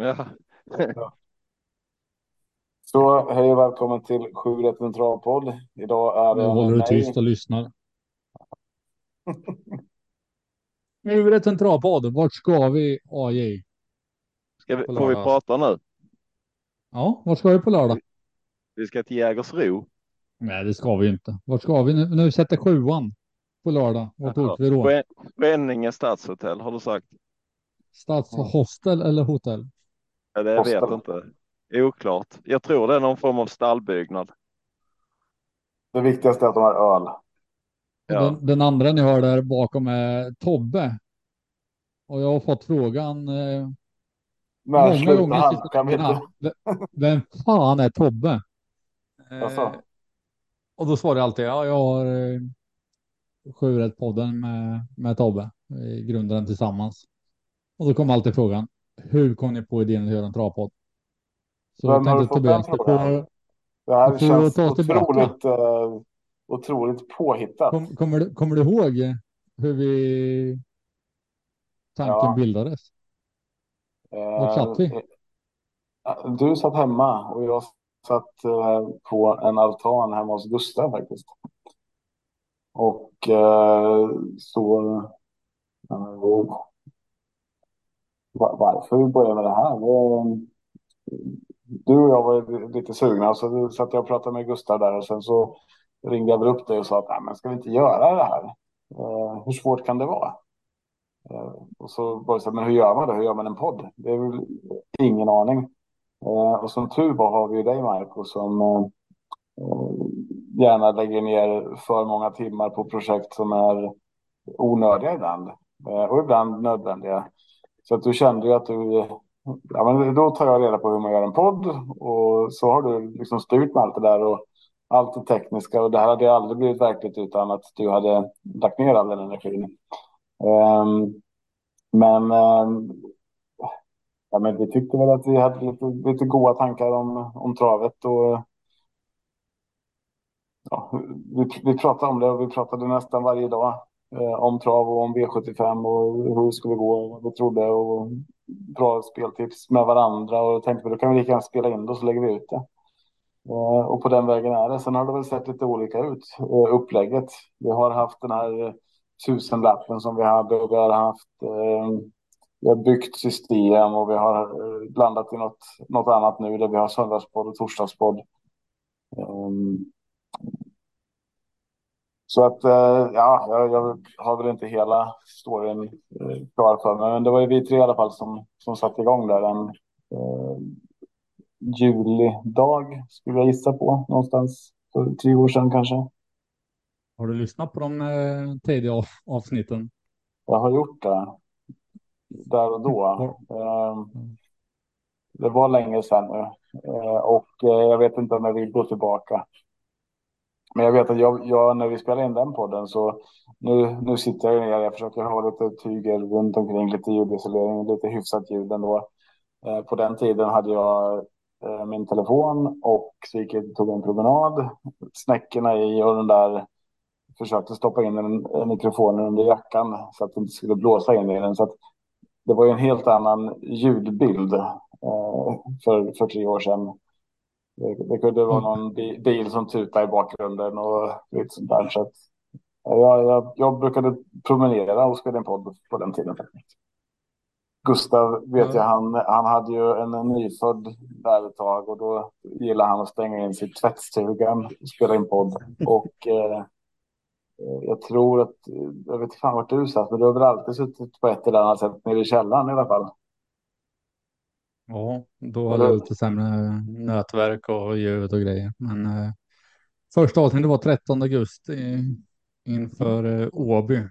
Ja. Så hej och välkommen till 7 rätt travpodd. Idag är Nu det håller du tyst och lyssnar. Nu är det en travpodd. Vart ska vi AJ? Ska vi, får vi prata nu? Ja, vart ska vi på lördag? Vi ska till Jägersro. Nej, det ska vi inte. Vart ska vi nu? Nu sätter sjuan på lördag. Vart åker vi då? Skän- Skänninge stadshotell har du sagt? Stadshostel eller hotell? Ja, det Hostel. vet jag inte. Oklart. Jag tror det är någon form av stallbyggnad. Det viktigaste är att de har öl. Ja. Den, den andra ni hör där bakom är Tobbe. Och jag har fått frågan eh, Men många sluta gånger han, kan vi inte? Vem fan är Tobbe? Eh, Och då svarar jag alltid, ja, jag har eh, sju podden med, med Tobbe. Vi grundade den tillsammans. Och då kommer alltid frågan, hur kom ni på idén att göra en travpodd? Så Vem har du tänkte fått den frågan? det här känns otroligt, eh, otroligt påhittat. kom, kommer, du, kommer du ihåg hur vi tanken Ja. bildades? Vart satt vi? Eh, Du satt hemma och jag satt eh, på en altan hemma hos Gustav faktiskt. Och eh, så... eh, va- varför vi började med det här? Eh, du och jag var lite sugna så satt jag och pratade med Gustav där och sen så ringde jag väl upp dig och sa att Nej, men ska vi inte göra det här? Eh, hur svårt kan det vara? Eh, och så var det så här, men hur gör man det? Hur gör man en podd? Det är väl ingen aning. Och som tur var har vi ju dig Marco som gärna lägger ner för många timmar på projekt som är onödiga ibland. Och ibland nödvändiga. Så att du kände ju att du, ja men då tar jag reda på hur man gör en podd och så har du liksom styrt med allt det där och allt det tekniska och det här hade ju aldrig blivit verkligt utan att du hade lagt ner all den energin. Um, men, um, ja, men vi tyckte väl att vi hade lite, lite goda tankar om, om travet och ja, vi, vi pratade om det och vi pratade nästan varje dag Eh, om trav och om V75 och hur det skulle gå och vad vi trodde och bra speltips med varandra och tänkte att då kan vi lika gärna spela in det och så lägger vi ut det. Eh, och på den vägen är det. Sen har det väl sett lite olika ut, eh, upplägget. Vi har haft den här eh, tusenlappen som vi hade och vi har haft eh, vi har byggt system och vi har eh, blandat i något, något annat nu där vi har söndagspodd och torsdagspodd. Ehm, så att, eh, ja, jag, jag har väl inte hela storyn eh, klar för mig, men det var ju vi tre i alla fall som, som satte igång där en eh, julidag, skulle jag gissa på, någonstans för tre år sedan kanske. Har du lyssnat på de eh, tidiga av, avsnitten? Jag har gjort det där och då. Eh, det var länge sedan nu eh, och jag vet inte om jag vill gå tillbaka. Men jag vet att jag, jag, när vi spelade in den podden så nu, nu sitter jag ner, jag försöker ha lite tygel runt omkring, lite ljudisolering, lite hyfsat ljud ändå. Eh, på den tiden hade jag eh, min telefon och så gick jag och tog en promenad, snäckorna i och den där försökte stoppa in en, en mikrofonen under jackan så att det inte skulle blåsa in i den. Så att det var ju en helt annan ljudbild eh, för, för tre år sedan. Det, det kunde vara någon bi, bil som tutade i bakgrunden och lite sånt där. Så att, jag, jag, jag brukade promenera och spela en podd på den tiden faktiskt. Gustav vet Ja. jag, han, han hade ju en, nyfödd där ett tag och då gillade han att stänga in sig i tvättstugan och spela in podd. Och eh, jag tror att, jag vet inte fan vart du satt, men du har väl alltid suttit på ett eller annat sätt nere i källaren i alla fall. Ja, då hade jag lite sämre nätverk och ljud och grejer. Men eh, första avsnittet var 13 augusti inför eh, Åby.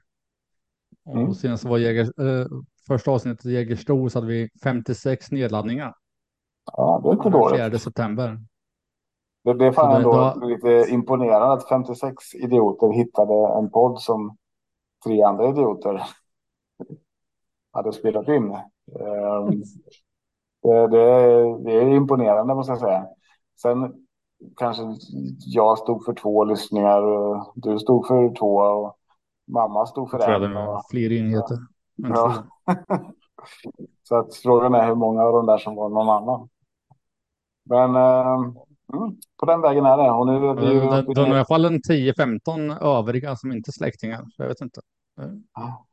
Och Mm. sen så var Jäger, eh, första avsnittet i Jägersro så hade vi 56 nedladdningar. Ja, det är inte dåligt. 4 september. Det, det är fan ändå då- lite imponerande att 56 idioter hittade en podd som tre andra idioter hade spelat in. Ehm, det, det, är- det imponerande måste jag säga. Sen kanske jag stod för två lyssningar och du stod för två och mamma stod för Jag en. Och, fler enheter. Ja. Så att frågan är hur många av de där som var någon annan. Men eh, mm, på den vägen är det. Och nu är vi ju Det, uppe i- det är i alla fall en 10-15 övriga som inte är släktingar. Jag vet inte. Ja.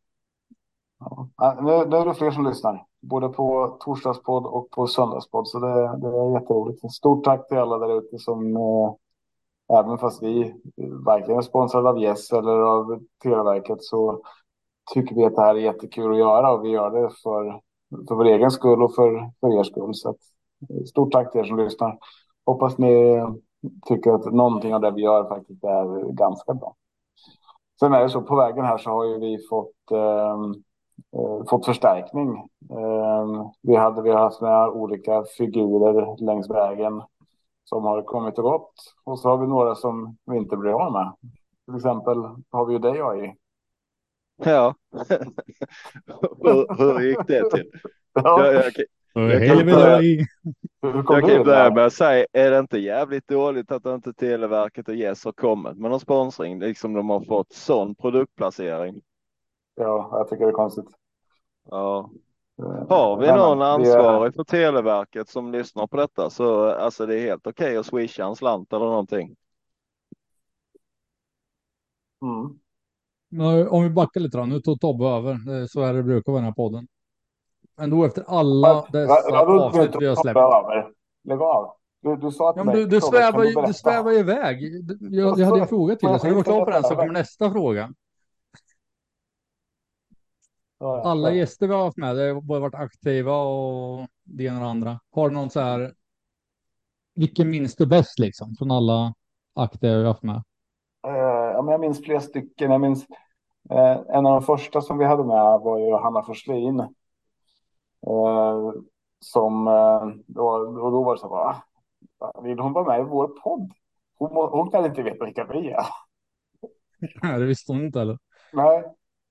Ja, nu, nu är det fler som lyssnar. Både på torsdagspodd och på söndagspodd. Så det, det är jätteroligt. Stort tack till alla där ute som eh, även fast vi verkligen är sponsrade av Yes eller av Televerket så tycker vi att det här är jättekul att göra och vi gör det för, för vår egen skull och för, för er skull. Så att, stort tack till er som lyssnar. Hoppas ni tycker att någonting av det vi gör faktiskt är ganska bra. Sen är det så på vägen här så har ju vi fått eh, fått förstärkning. Eh, vi, hade, vi har haft några olika figurer längs vägen som har kommit och gått. Och så har vi några som vi inte blir av med. Till exempel har vi ju dig AI. Ja. hur, hur gick det till? Ja, Jag, jag, Jag Hej kan börja- jag kan börja med att säga, är det inte jävligt dåligt att inte Televerket och Yes har kommit med någon sponsring? Liksom de har fått sån produktplacering. Ja, jag tycker det är konstigt. Ja. Eh, Har vi någon ansvarig för Televerket som lyssnar på detta så alltså det är helt okej att swisha en slant eller någonting. Mm. Men Om vi backar lite då. Nu tog Tobbe över. Så är det brukar vara i den här podden. Men då efter alla dessa avsnitt vi har släppt. Lägg av. Du, du sa till Ja, men du, du, svävar, berätta? du svävar iväg. Du- Jag, jag hade en fråga till dig, så du var klar på den så kommer nästa fråga. Ja, ja, Alla gäster vi har haft med, det har både varit aktiva och det ena och det andra. Har du någon så här, vilken minns du bäst liksom från alla aktiva vi har haft med? Eh, ja, men jag minns flera stycken. Jag minns eh, en av de första som vi hade med var ju Hanna Forslin. Eh, som, eh, då, och då var det så va? Vill hon vara med i vår podd? Hon, hon kan inte veta vilka vi är. Nej, det visste hon inte heller. Nej.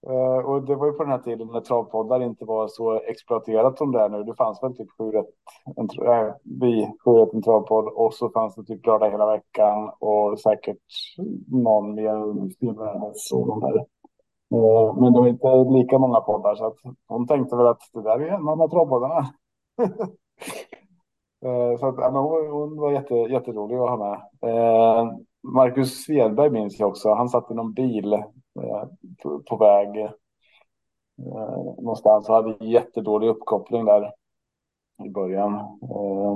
Eh, och det var ju på den här tiden när travpoddar inte var så exploaterat som det är nu. Det fanns väl typ sju rätt, en, äh, vi, sju rätt en travpodd och så fanns det typ lördag hela veckan och säkert någon mer Stilvärldens och de där. Eh, men det var inte lika många poddar så att hon tänkte väl att det där är en av de här travpoddarna. Så att, ja, men hon, hon var jätte, jätterolig att ha med. Marcus Svedberg minns jag också. Han satt i någon bil på, på väg eh, någonstans och hade jättedålig uppkoppling där i början. Eh,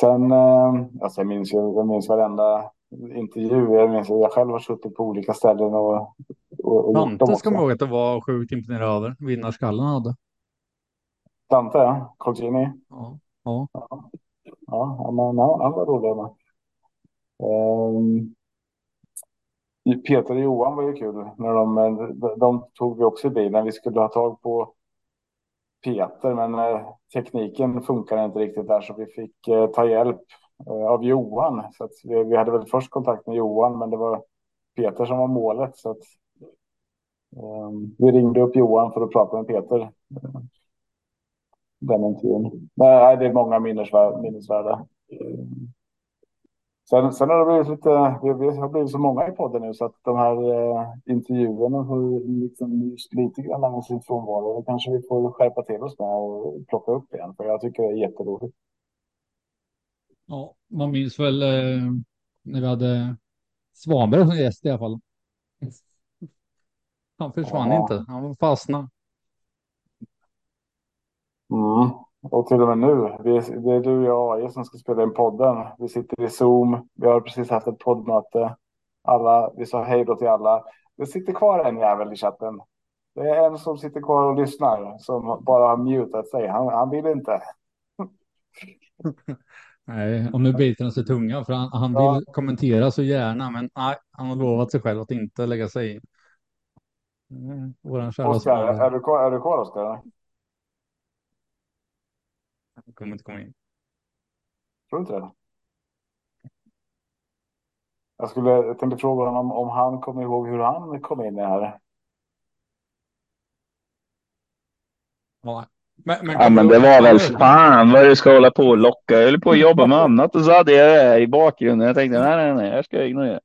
sen, eh, alltså jag minns jag minns varenda intervju. Jag minns att jag själv har suttit på olika ställen och, och, och gjort dem Dante ska man också. ihåg att det var sjukt imponerad över. Vinnarskallen hade. Dante, ja. Colgini. Ja. ja. Ja, ja, men, ja, han var rolig. med. Peter och Johan var ju kul. När de, eh, de, de tog vi också i bilen. Vi skulle ha tag på Peter, men eh, tekniken funkade inte riktigt där så vi fick eh, ta hjälp eh, av Johan. Så att vi, vi hade väl först kontakt med Johan, men det var Peter som var målet. Så att, ehm, vi ringde upp Johan för att prata med Peter. Eh, den intervjun. Nej, det är många minnesvärda. minnesvärda. Eh, Sen, sen har det blivit lite, vi har blivit så många i podden nu så att de här eh, intervjuerna har liksom lite grann med sin frånvaro. Det kanske vi får skärpa till oss med och plocka upp igen för jag tycker det är jätteroligt. ja. Man minns väl eh, när vi hade Svanberg som gäst i alla fall. Han försvann Ja. inte. Han fastnade. Mm. Och till och med nu, vi, det är du, jag och AI som ska spela in podden. Vi sitter i Zoom, vi har precis haft ett poddmöte. Alla, vi sa hej då till alla. Det sitter kvar en jävel i chatten. Det är en som sitter kvar och lyssnar som bara har mutat sig. Han, han vill inte. Nej, och nu biter han sig i tungan för han, han Ja. vill kommentera så gärna, men nej, han har lovat sig själv att inte lägga sig i. Mm, Våran kära Oskar, du är du kvar Oskar? Han kommer inte komma in. Tror du inte det? Jag, skulle, jag tänkte fråga honom om han kommer ihåg hur han kom in i det här. Ja, men, men, Ja men det var väl fan vad du ska hålla på och locka. Jag höll på att jobba med annat och så hade jag det här i bakgrunden. Jag tänkte nej nej nej, jag ska ignorera.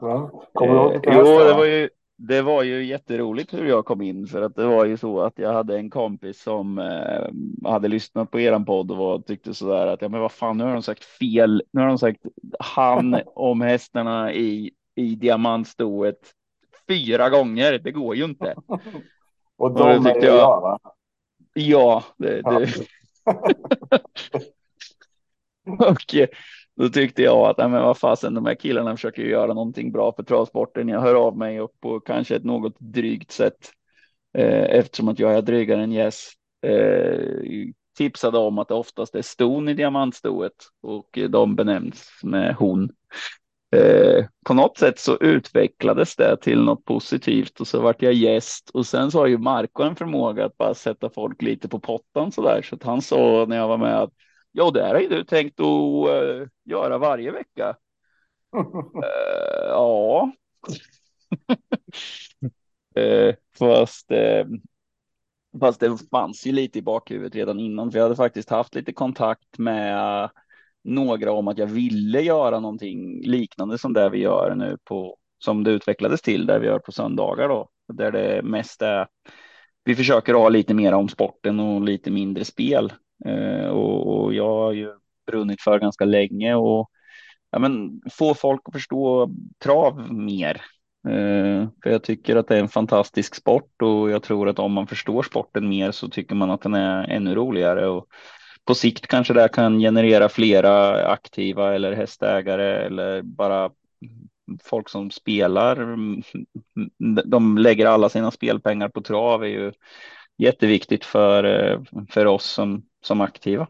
Ja. Kommer du ihåg Eh, vilka jo, det var ju det var ju jätteroligt hur jag kom in för att det var ju så att jag hade en kompis som eh, hade lyssnat på eran podd och var, tyckte sådär att ja, men vad fan, nu har de sagt fel. Nu har de sagt han om hästarna i, i diamantstoet fyra gånger. Det går ju inte. Och är tyckte jag, jag. va? Ja, det, det. Och eh, då tyckte jag att, nej, men vad fasen, de här killarna försöker ju göra någonting bra för travsporten. Jag hör av mig och på kanske ett något drygt sätt, eh, eftersom att jag är drygare än Jess eh, tipsade om att det oftast är ston i diamantstoet och de benämns med hon. Eh, på något sätt så utvecklades det till något positivt och så vart jag gäst och sen så har ju Marco en förmåga att bara sätta folk lite på pottan så där så att han sa när jag var med att ja, det här har ju du tänkt att eh, göra varje vecka. Eh, ja. Eh, fast, eh, fast det fanns ju lite i bakhuvudet redan innan, för jag hade faktiskt haft lite kontakt med några om att jag ville göra någonting liknande som det vi gör nu på, som det utvecklades till, där vi gör på söndagar då, där det mest är, vi försöker ha lite mer om sporten och lite mindre spel. Eh, och, och jag har ju brunnit för ganska länge och ja, men, få folk att förstå trav mer. Eh, för jag tycker att det är en fantastisk sport och jag tror att om man förstår sporten mer så tycker man att den är ännu roligare. Och på sikt kanske det här kan generera flera aktiva eller hästägare eller bara folk som spelar. De lägger alla sina spelpengar på trav är ju jätteviktigt för, eh, för oss som, som aktiva.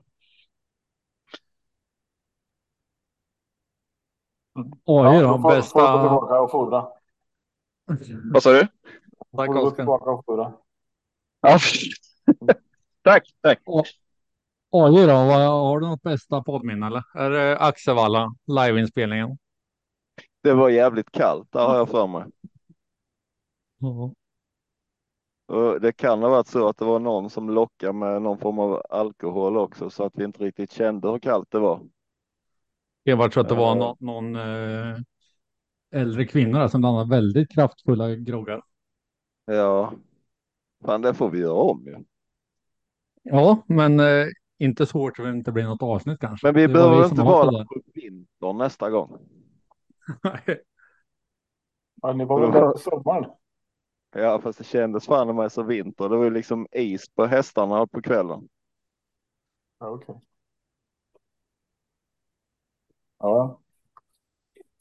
Oj Ja, då, får, får gå bästa... tillbaka och fodra. Vad sa du? Får Tack gå tillbaka och fodra. Ja. tack, tack. Oj då, vad, har du något bästa poddminne eller? Är det Axevalla, liveinspelningen? Det var jävligt kallt, där har jag för mig. Ja. Och det kan ha varit så att det var någon som lockade med någon form av alkohol också så att vi inte riktigt kände hur kallt det var. Jag var tror att det var Ja. någon, någon eh, äldre kvinna där som blandade väldigt kraftfulla groggar. Ja, fan det får vi göra om ju. Ja, men eh, inte svårt att det inte blir något avsnitt kanske. Men vi Det behöver som inte vara det där på vintern nästa gång. Ja, ni var väl där sommaren? Ja, fast det kändes fan med så vinter. Det var ju liksom is på hästarna på kvällen. Ja, okej. Ja.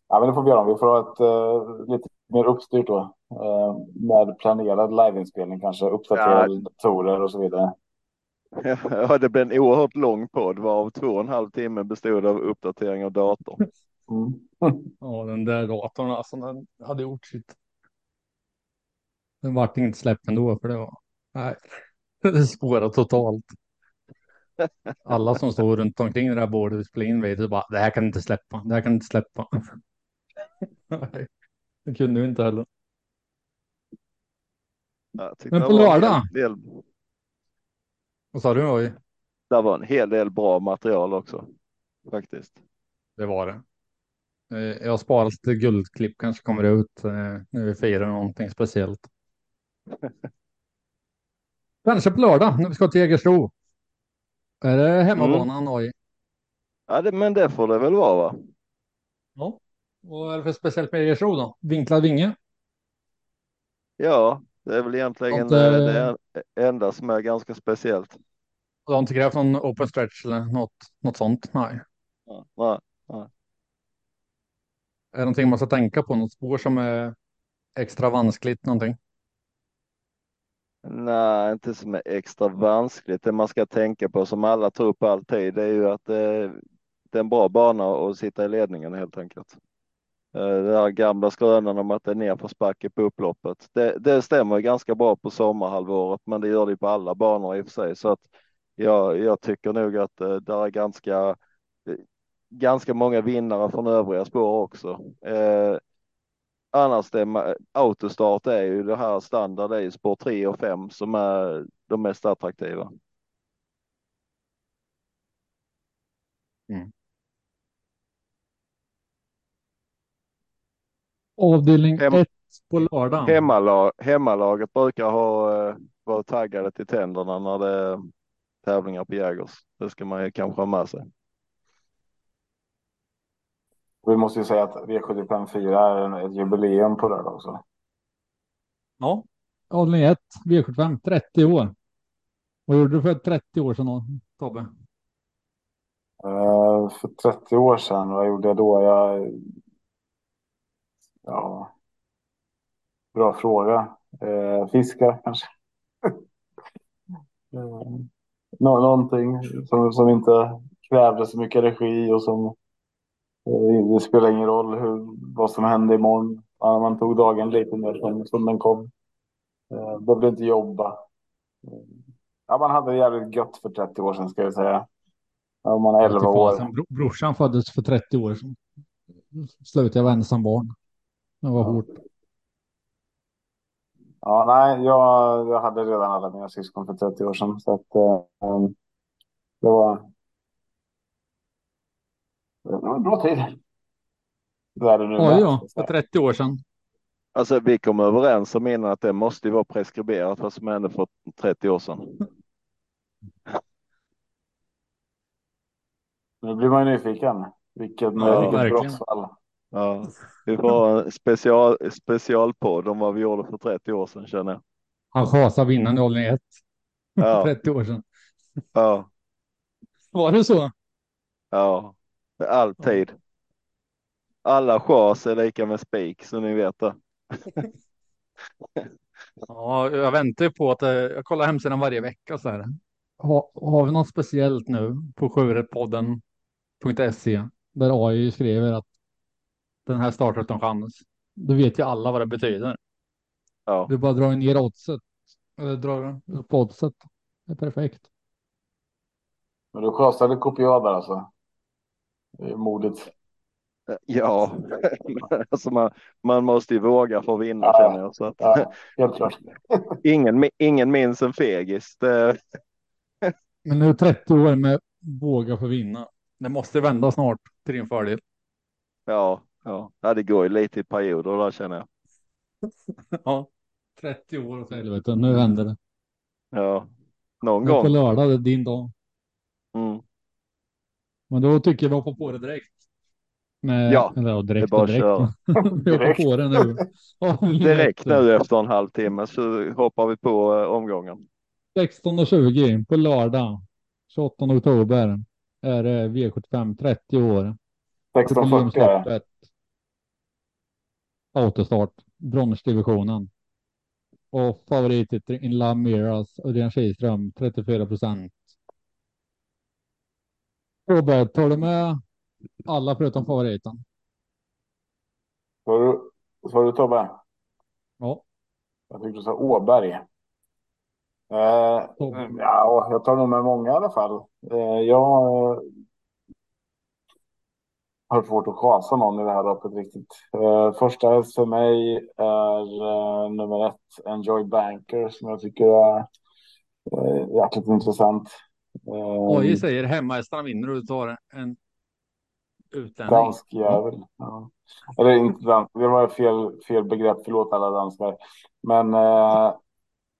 ja, men det får vi göra. Vi får ha ett eh, lite mer uppstyrt då. Eh, med planerad liveinspelning kanske, uppdaterade datorer och så vidare. Ja, det blev en oerhört lång podd varav två och en halv timme bestod av uppdatering av datorn. Mm. Ja, den där datorn alltså, den hade gjort sitt. Den vart inte släppt ändå för det var. Nej, det spårade totalt. Alla som står runt omkring det där bordet vi spelade in vid, det bara, det här kan inte släppa, det här kan inte släppa. Nej, det kunde vi inte heller. Men på lördag? Del, Vad sa du? Oj, det var en hel del bra material också. Faktiskt. det var det. Eh, Jag har sparat lite guldklipp, kanske kommer ut eh, när vi firar någonting speciellt. Kanske på lördag när vi ska till Jägersro. Är det hemmabanan? Oj. Ja, det, men det får det väl vara va? Ja. Vad är det för speciellt med Jägersro då? Vinklad vinge? Ja, det är väl egentligen Inte- eh, det enda som är ganska speciellt. Du har inte krävt någon open stretch eller något, något sånt? Nej. Ja, nej. Är det någonting man ska tänka på? Något spår som är extra vanskligt någonting? Nej, inte som är extra vanskligt. Det man ska tänka på som alla tror på alltid, det är ju att det, det är en bra bana att sitta i ledningen helt enkelt. Eh, Den här gamla skrönan om att det är nerförsbacke på upploppet. Det, det stämmer ganska bra på sommarhalvåret, men det gör det på alla banor i och för sig. Så att jag, jag tycker nog att eh, det är ganska, ganska många vinnare från övriga spår också. Eh, annars det autostart är ju det här standard, ju spår 3 och 5 som är de mest attraktiva. Avdelning Hem- 1 på lördag. Hemmalag, hemmalaget brukar ha eh, vara taggade till tänderna när det är tävlingar på Jägers. Det ska man ju kanske ha med sig. Vi måste ju säga att V75 4 är ett jubileum på lördag också. Ja. Avdelning 1, V75, 30 år. Vad gjorde du för 30 år sedan då, Tobbe? Uh, för 30 år sedan, vad gjorde jag då? Jag... Ja. Bra fråga. Uh, fiska kanske. uh, nå någonting som, som inte krävde så mycket energi och som det spelar ingen roll hur, vad som hände imorgon. Man tog dagen lite mer som, som den kom. Eh, behövde inte jobba. Ja, man hade det jävligt gött för 30 år sedan ska jag säga. Ja, man är 11 år. Bro, brorsan föddes för 30 år sedan. Slutade jag vara ensam barn. Det var ja. hårt. Ja, nej, jag, jag hade redan alla mina syskon för 30 år sedan. Så att, um, det var det var en bra tid. Världen ja, ja, för 30 år sedan. Alltså vi kom överens om innan att det måste vara preskriberat vad som hände för 30 år sedan. Nu blir man ju nyfiken. Vilket, ja, vilket brottsfall. Ja, vi får en special, specialpodd om vad vi gjorde för 30 år sedan känner jag. Han chasar vinnande i åldern 1. Ja. 30 år sedan. Ja. Var det så? Ja. Alltid. Alla chas är lika med spik så ni vet det. ja, jag väntar på att eh, jag kollar hemsidan varje vecka så här. Ha, har vi något speciellt nu på sjurättpodden.se där AI skriver att den här startar utan chans. Då vet ju alla vad det betyder. Ja. Du bara drar ner oddset. Eller drar upp oddset. Det är perfekt. Men du chasade kopiad där alltså? Modigt. Ja, alltså man, man måste ju våga för att vinna ja, känner jag. Så att, ja, helt klart. ingen, ingen minns en fegis. Det... Men nu 30 år med våga för att vinna. Det måste vända snart till din fördel. Ja, ja. ja det går ju lite i perioder där känner jag. ja, 30 år åt helvete. Nu vänder det. Ja, någon gång. På lördag, det är din dag. Mm. Men då tycker jag vi hoppar på det direkt. Med, ja, eller, direkt, det är bara direkt. vi hoppar på det nu. direkt nu efter en halvtimme så hoppar vi på uh, omgången. 16.20 på lördag 28 oktober är det V75 30 år. 16.40 Autostart, bronsdivisionen. Och favorit In Love Miras, Örjan Kihlström 34 procent. Robert, tar du med alla förutom favoriten? Sa du, sa du Tobbe? Ja. Jag tyckte du sa Åberg. Eh, ja, jag tar nog med många i alla fall. Eh, jag har svårt att chasa någon i det här loppet riktigt. Eh, första häst för mig är eh, nummer ett, Enjoy Banker, som jag tycker är eh, jäkligt intressant. AJ ehm, säger hemmahästarna vinner och du tar en utlänning. Dansk jävel. Ja. Eller inte dansk, det var fel, fel begrepp, förlåt alla danskar. Men eh,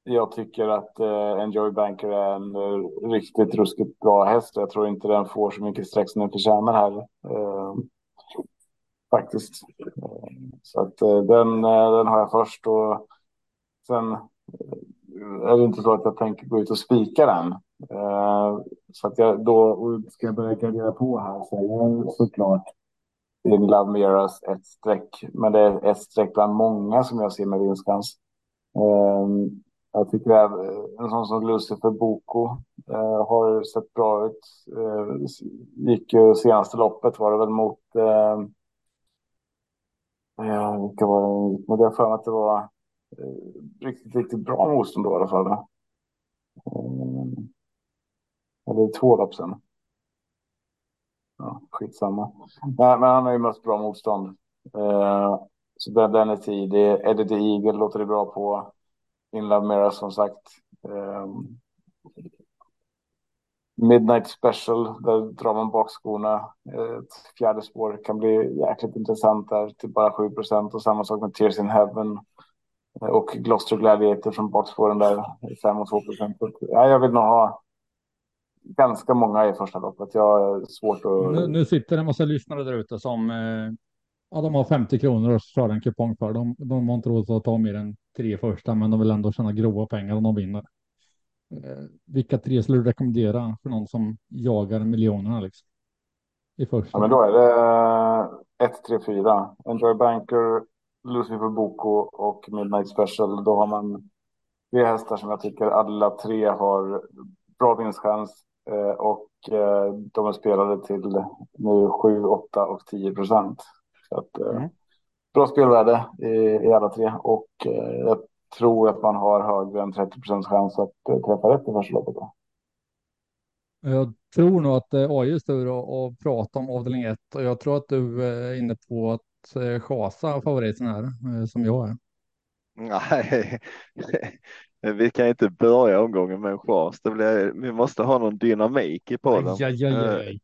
jag tycker att eh, Enjoy Banker är en eh, riktigt ruskigt bra häst. Jag tror inte den får så mycket streck som den förtjänar här. Eh, faktiskt. Så att eh, den, eh, den har jag först och sen eh, är det inte så att jag tänker gå ut och spika den. Eh, så att jag då ska jag börja gardera på här så jag såklart England Love Miras ett streck, men det är ett streck bland många som jag ser med vinstchans. Ehm, jag tycker att eh, en sån som Lucifer Boko eh, har sett bra ut. Gick ju senaste loppet var det väl mot ehm, vilka var det? Men jag för mig att det var riktigt, riktigt bra motstånd då i alla fall. Ehm, två lopp sen. Ja, skitsamma. Nej, men han har ju mött bra motstånd. Eh, så den, den är tidig. Eddie the Eagle låter det bra på. In Love Mera som sagt. Eh, Midnight Special, där drar man bakskorna. Eh, ett fjärde spår kan bli jäkligt intressant där till bara 7 procent och samma sak med Tears in Heaven eh, och Gloucester Gladiator från bakspåren där 5 och 2 procent. Ja, jag vill nog ha ganska många i första loppet. Jag har svårt att. Nu, nu sitter en massa lyssnare där ute som eh, ja, de har 50 kronor och kör en kupong för. De, de har inte råd att ta mer än tre första, men de vill ändå tjäna grova pengar om de vinner. Eh, vilka tre skulle du rekommendera för någon som jagar miljonerna liksom? I första. Ja, men då är det 1, 3, 4. Enjoy Banker, Lucifer Boko och Midnight Special. Då har man tre hästar som jag tycker alla tre har bra vinstchans och eh, de är spelade till nu 7, 8 och 10 procent. Så att, eh, mm. Bra spelvärde i, i alla tre och jag tror att man har högre än 30 procents chans att träffa rätt i första loppet. Då. Jag tror nog att det är AIs tur att prata om avdelning 1 och jag tror att du är inne på att Chasa favoriten här som jag är. Nej, vi kan inte börja omgången med en chans. Det blir, vi måste ha någon dynamik i podden. Aj, aj, aj,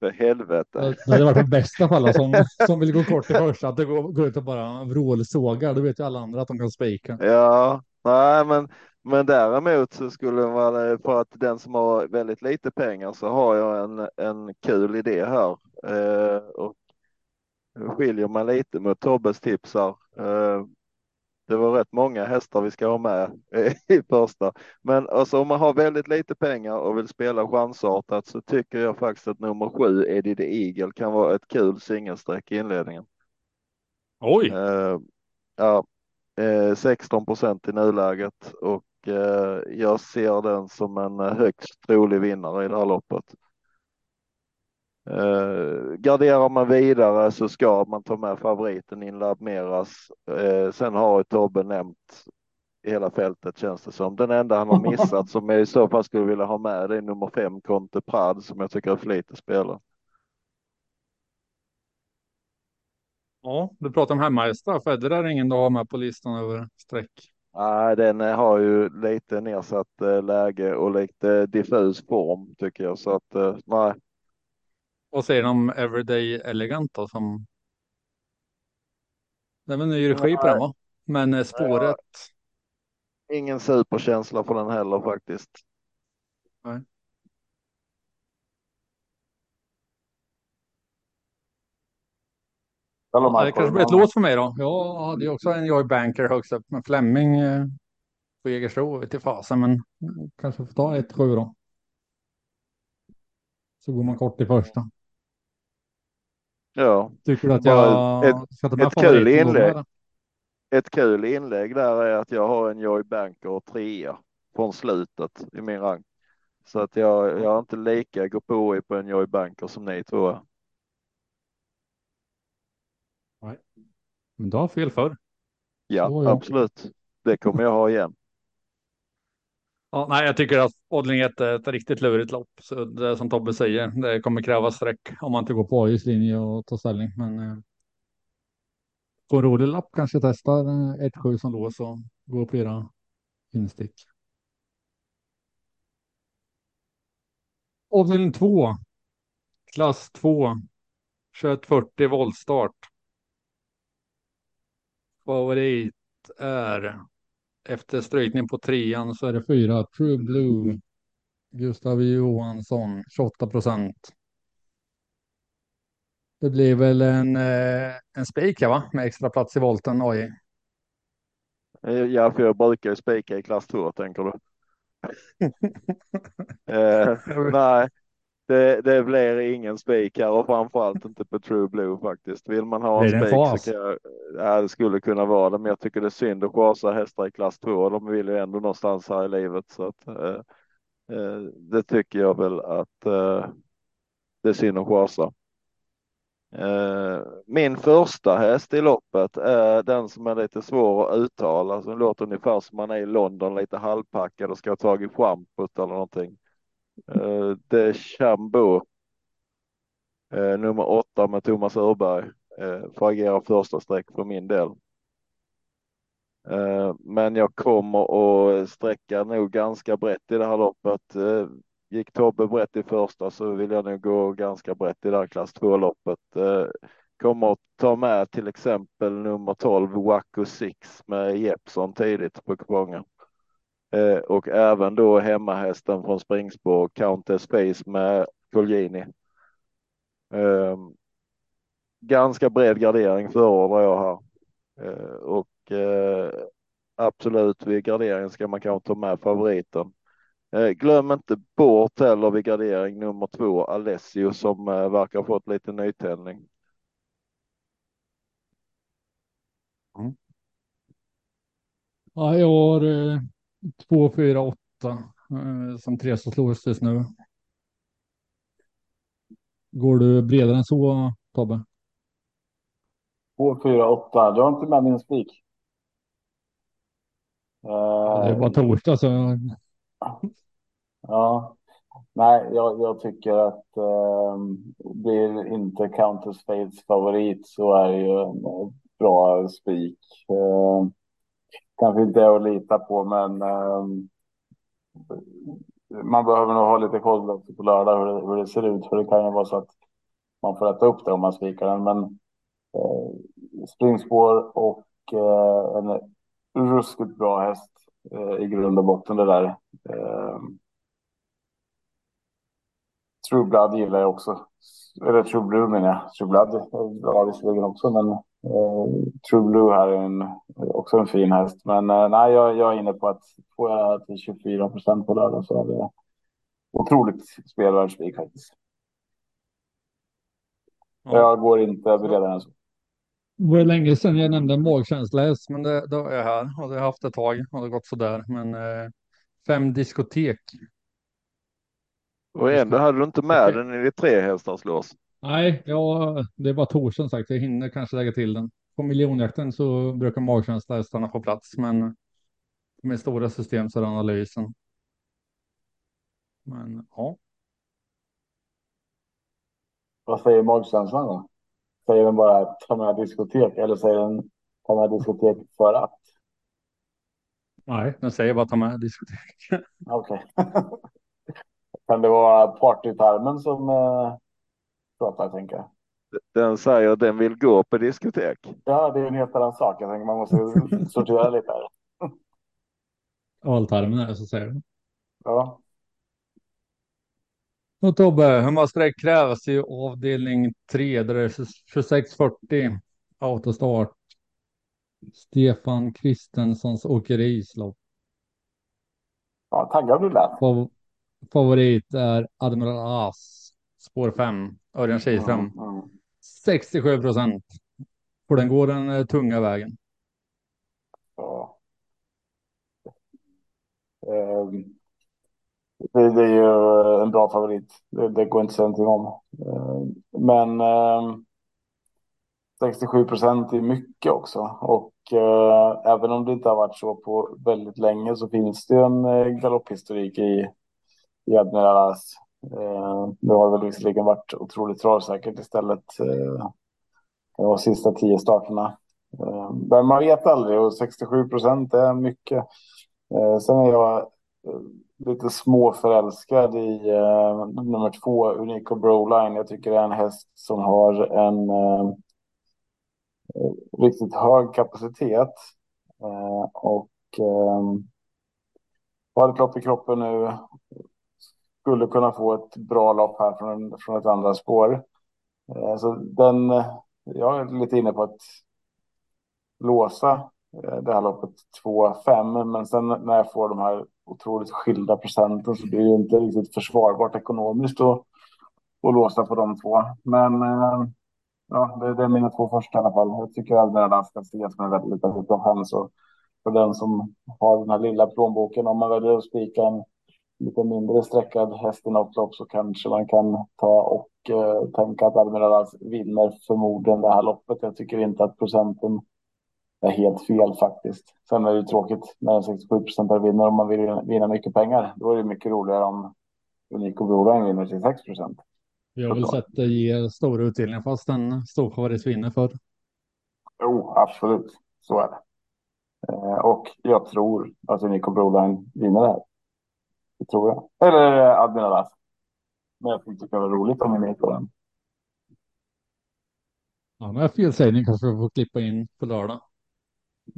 För helvete. Det hade varit de bästa för alla som, som vill gå kort i första. Att det går, går ut och bara vrålsågar. Då vet ju alla andra att de kan spika. Ja, nej men, men däremot så skulle man för att den som har väldigt lite pengar så har jag en, en kul idé här. Eh, och skiljer man lite mot Tobbes tips här. Eh, det var rätt många hästar vi ska ha med i första. Men alltså om man har väldigt lite pengar och vill spela chansartat så tycker jag faktiskt att nummer sju, Eddie the Eagle, kan vara ett kul singelsträck i inledningen. Oj! Uh, ja, uh, 16 procent i nuläget och uh, jag ser den som en högst trolig vinnare i det här loppet. Eh, garderar man vidare så ska man ta med favoriten in Labmeras. Eh, sen har ju Tobbe nämnt hela fältet känns det som. Den enda han har missat som jag i så fall skulle vilja ha med det är nummer fem Conte Prad som jag tycker är för lite spelare. Ja, du pratar om hemmahästar. Federer är ingen du har med på listan över streck. Nej, den har ju lite nedsatt eh, läge och lite diffus form tycker jag så att nej. Vad säger de om Everyday Elegant då som? Det är väl ny regi på den va? Men eh, spåret. Ingen superkänsla för den heller faktiskt. Nej. Ja, det kanske blir ett lås för mig då. Jag hade ju också en Joy Banker högst upp med Fleming eh, på Jägersro till fasen, men kanske får ta ett sju då. Så går man kort i första. Ja. Tycker du att jag ett, ska ta med ett kul inlägg? Ett kul inlägg där är att jag har en Joy Banker och trea från slutet i min rank. Så att jag, jag är inte lika gå på i på en Joy Banker som ni tror jag. Nej, men du har fel för. Ja, absolut. Det kommer jag ha igen. Ja, nej, jag tycker att Odling är ett riktigt lurigt lopp. Så det som Tobbe säger, det kommer krävas streck om man inte går på AIs linje och tar ställning. Men eh, på en rolig lapp kanske testar eh, 1-7 som lås och går flera instick. Avdelning 2. Klass 2. 2140 voltstart. Favorit är efter strykning på trean så är det fyra True Blue. Gustav Johansson 28 procent. Det blir väl en, eh, en spik va? med extra plats i volten AI. Ja, för jag brukar ju spika i klass 2 tänker du. eh, nej, det, det blir ingen spik här och framförallt inte på True Blue faktiskt. Vill man ha en spik så kan jag, ja, det skulle kunna vara det, men jag tycker det är synd att chasa hästar i klass 2. De vill ju ändå någonstans här i livet så att eh, eh, det tycker jag väl att eh, det är synd att chasa. Eh, min första häst i loppet är den som är lite svår att uttala, som låter ungefär som man är i London, lite halvpackad och ska ha tagit schampot eller någonting. Eh, uh, det är Chambo. Uh, eh, nummer åtta med Thomas Örberg. Uh, eh, får agera första streck för min del. Uh, men jag kommer att sträcka nog ganska brett i det här loppet. gick Tobbe brett i första så vill jag nog gå ganska brett i det här klass 2-loppet. Uh, kommer att ta med till exempel nummer 12 Waco 6 med Jeppson tidigt på kupongen. Eh, och även då hemmahästen från springspår Countess Space med Colgjini. Eh, ganska bred gardering förordar jag här. Eh, och eh, absolut vid gardering ska man kanske ta med favoriten. Eh, glöm inte bort heller vid gardering nummer två Alessio som eh, verkar ha fått lite nytändning. Mm. Ja, jag har eh, två, fyra, åtta eh, som tre som slås just nu. Går du bredare än så, Tobbe? Två, fyra, åtta. Du har inte med min spik. Det är bara Eh, torsdag så Ja, nej, jag, jag tycker att eh, blir inte Counter Spades favorit så är det ju en bra spik. Eh, kanske inte är att lita på, men eh, man behöver nog ha lite koll också på lördag hur det, hur det ser ut, för det kan ju vara så att man får äta upp det om man spikar den. Men eh, springspår och eh, en ruskigt bra häst eh, i grund och botten det där. Eh, True Blood gillar jag också. Eller True Blue menar jag. True Blood är bra visserligen också, men True Blue här är en, också en fin häst. Men eh, nej, jag, jag är inne på att får jag till 24 procent på lördag så är det otroligt spelvärd spik faktiskt. Ja. Jag går inte bredare än så. Det var länge sedan jag nämnde magkänslahäst, men det, då är jag här och det har jag haft ett tag och det har gått sådär. Men eh, fem diskotek. Och ändå hade du inte med den i ditt tre hästars lås. Nej, ja, det är bara torsdagen sagt. Jag hinner kanske lägga till den. På miljonjakten så brukar magkänslahästarna få plats, men med stora system så är det analysen. Men ja, Vad säger magkänslan då? Säger den bara ta med diskotek eller säger den ta med diskotek för att? nej, den säger bara ta med diskotek. Okej. kan det vara partytarmen som eh, pratar, tänker jag? Den säger att den vill gå på diskotek. Ja, det är en helt annan sak. Jag tänker man måste sortera lite här. Altarmen är det så säger den. Ja, Och Tobbe, hur många streck krävs i avdelning 3 där det är 2640 autostart? Stefan Kristenssons åkerislopp. ja taggad du lät. Fav favorit är Admiral As, spår 5, Örjan Kihlström. Mm. 67 procent. För den går den eh, tunga vägen. Ja. Ehm, Det, det är ju en bra favorit. Det, det går inte att säga någonting om. Ehm, Men ehm, 67 procent är mycket också. Och eh, även om det inte har varit så på väldigt länge så finns det en eh, galopphistorik i, i Admiralas. Eh, nu har väl visserligen varit otroligt travsäkert istället. Eh, det var sista tio starterna. Eh, men man vet aldrig och 67 procent är mycket. Eh, sen är jag eh, lite småförälskad i eh, nummer två, Unico Broline. Jag tycker det är en häst som har en eh, riktigt hög kapacitet. Eh, och eh, har ett lopp i kroppen nu. Skulle kunna få ett bra lopp här från, från ett andra spår. Eh, så den, eh, jag är lite inne på att låsa eh, det här loppet 2-5. Men sen när jag får de här otroligt skilda procenten så blir det inte riktigt försvarbart ekonomiskt att, att låsa på de två. Men eh, ja, det, det är mina två första i alla fall. Jag tycker att den här ska ses som en väldigt, väldigt bra chans. Och för den som har den här lilla plånboken, om man väljer att spika en lite mindre sträckad häst i något lopp så kanske man kan ta och eh, tänka att Admiralas vinner förmodligen det här loppet. Jag tycker inte att procenten är helt fel faktiskt. Sen är det ju tråkigt när en 67 procent vinner om man vill vinna mycket pengar. Då är det mycket roligare om Unico Broline vinner till 6 procent. Jag har väl sett det ge stora utdelningar fast en stor favorit vinner för. Jo, absolut. Så är det. Eh, och jag tror att Unico Broline vinner det här. Det tror jag. Eller Admiral As. Men jag tyckte det var roligt om ni är på den. Ja, men felsägning kanske vi får klippa in på lördag.